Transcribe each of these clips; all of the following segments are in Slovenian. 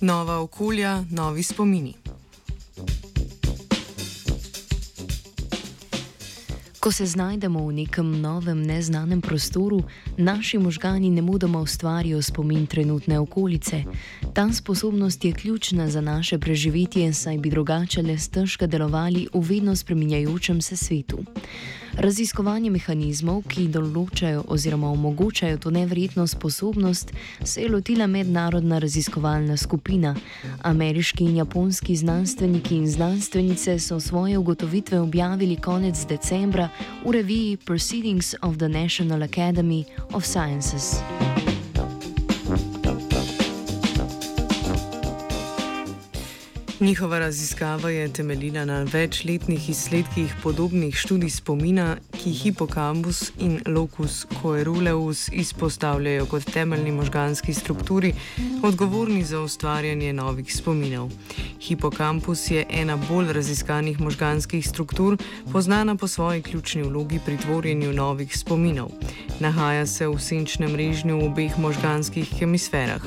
Nova okolja, novi spomini. Ko se znajdemo v nekem novem, neznanem prostoru, naši možgani ne mudoma ustvarijo spomin trenutne okolice. Ta sposobnost je ključna za naše preživetje, saj bi drugače le stežka delovali v vedno spreminjajočem se svetu. Raziskovanje mehanizmov, ki določajo oziroma omogočajo to nevrjetno sposobnost, se je lotila mednarodna raziskovalna skupina. Ameriški in japonski znanstveniki in znanstvenice so svoje ugotovitve objavili konec decembra v reviji Proceedings of the National Academy of Sciences. Njihova raziskava je temeljila na večletnih izsledkih podobnih študij spomina, ki hipokampus in locus coeruleus izpostavljajo kot temeljni možganski strukturi, odgovorni za ustvarjanje novih spominov. Hipokampus je ena bolj raziskanih možganskih struktur, poznana po svoji ključni vlogi pri tvorjenju novih spominov. Nahaja se v senčnem režnju v obeh možganskih hemisferah.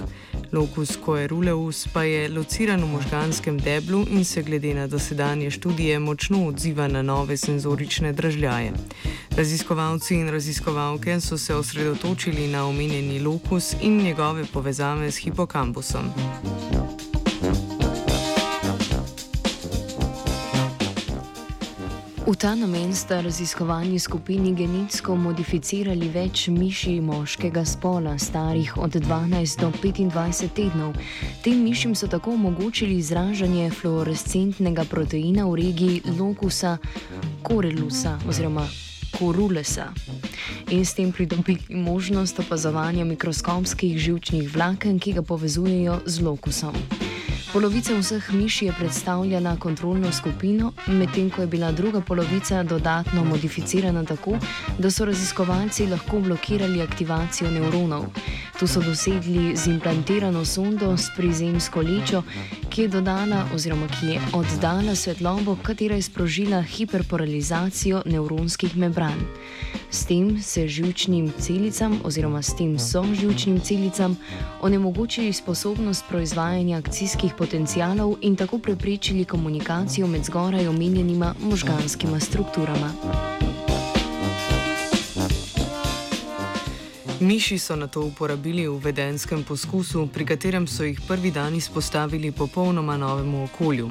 Locus coeruleus pa je lociran v možganskem deblu in se glede na dosedanje študije močno odziva na nove senzorične držljaje. Raziskovalci in raziskovalke so se osredotočili na omenjeni lokus in njegove povezave s hipokampusom. V ta namen sta raziskovalni skupini genetsko modificirali več miši moškega spola, starih od 12 do 25 tednov. Tem mišim so tako omogočili izražanje fluorescentnega proteina v regiji lokusa corelusa oziroma corulesa in s tem pridobili možnost opazovanja mikroskopskih žilčnih vlaken, ki ga povezujejo z lokusom. Polovica vseh miši je predstavljala kontrolno skupino, medtem ko je bila druga polovica dodatno modificirana tako, da so raziskovalci lahko blokirali aktivacijo nevronov. To so dosegli z implantirano sondo s prizemsko lečo, ki je, dodala, ki je oddala svetlobo, katera je sprožila hiperporalizacijo nevronskih membran. S tem se žilčnim celicam oziroma s tem so žilčnim celicam onemogočili sposobnost proizvajanja akcijskih potencialov in tako preprečili komunikacijo med zgoraj omenjenima možganskima strukturama. Miši so na to uporabili v vedenskem poskusu, pri katerem so jih prvi dan izpostavili popolnoma novemu okolju.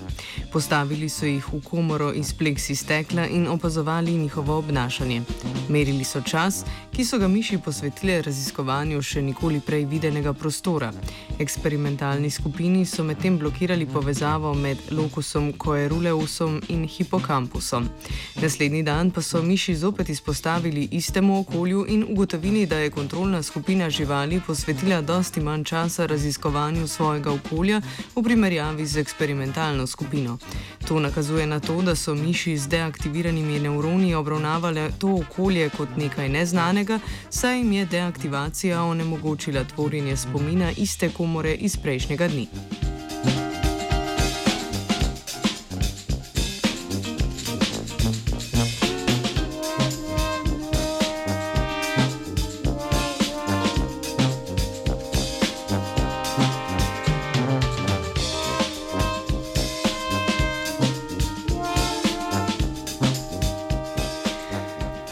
Postavili so jih v komoro iz pleksi stekla in opazovali njihovo obnašanje. Merili so čas, ki so ga miši posvetile raziskovanju še nikoli prej videnega prostora. Eksperimentalni skupini so medtem blokirali povezavo med lokusom coeruleusom in hipokampusom. Naslednji dan pa so miši zopet izpostavili istemu okolju in ugotovili, da je kontrol kontrolna skupina živali posvetila dosti manj časa raziskovanju svojega okolja v primerjavi z eksperimentalno skupino. To nakazuje na to, da so miši z deaktiviranimi nevroni obravnavale to okolje kot nekaj neznanega, saj jim je deaktivacija onemogočila tvorjenje spomina iste komore iz prejšnjega dne.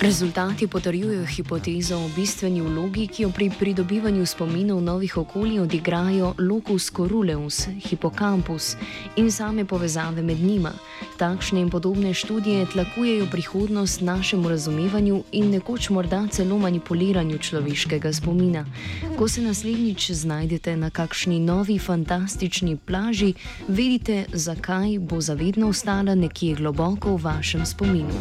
Rezultati potrjujejo hipotezo o bistveni vlogi, ki jo pri pridobivanju spominov novih okolij odigrajo locus coruleus, hipokampus in same povezave med njima. Takšne in podobne študije tlakujejo prihodnost našemu razumevanju in nekoč morda celo manipuliranju človeškega spomina. Ko se naslednjič znajdete na kakšni novi fantastični plaži, vedite, zakaj bo zavedno ostala nekje globoko v vašem spominu.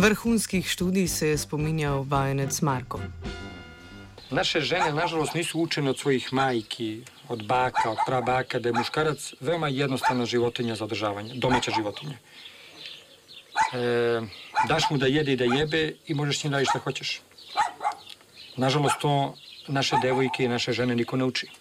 Vrhunskih študij se je spominjal vajenec Marko. Naše žene, nažalost, nisu učene od svojih majki, od baka, od prabaka, da je muškarac veoma jednostavna životinja za održavanje, domaća životinja. E, daš mu da jede i da jebe i možeš s njim raditi šta hoćeš. Nažalost, to naše devojke i naše žene niko ne uči.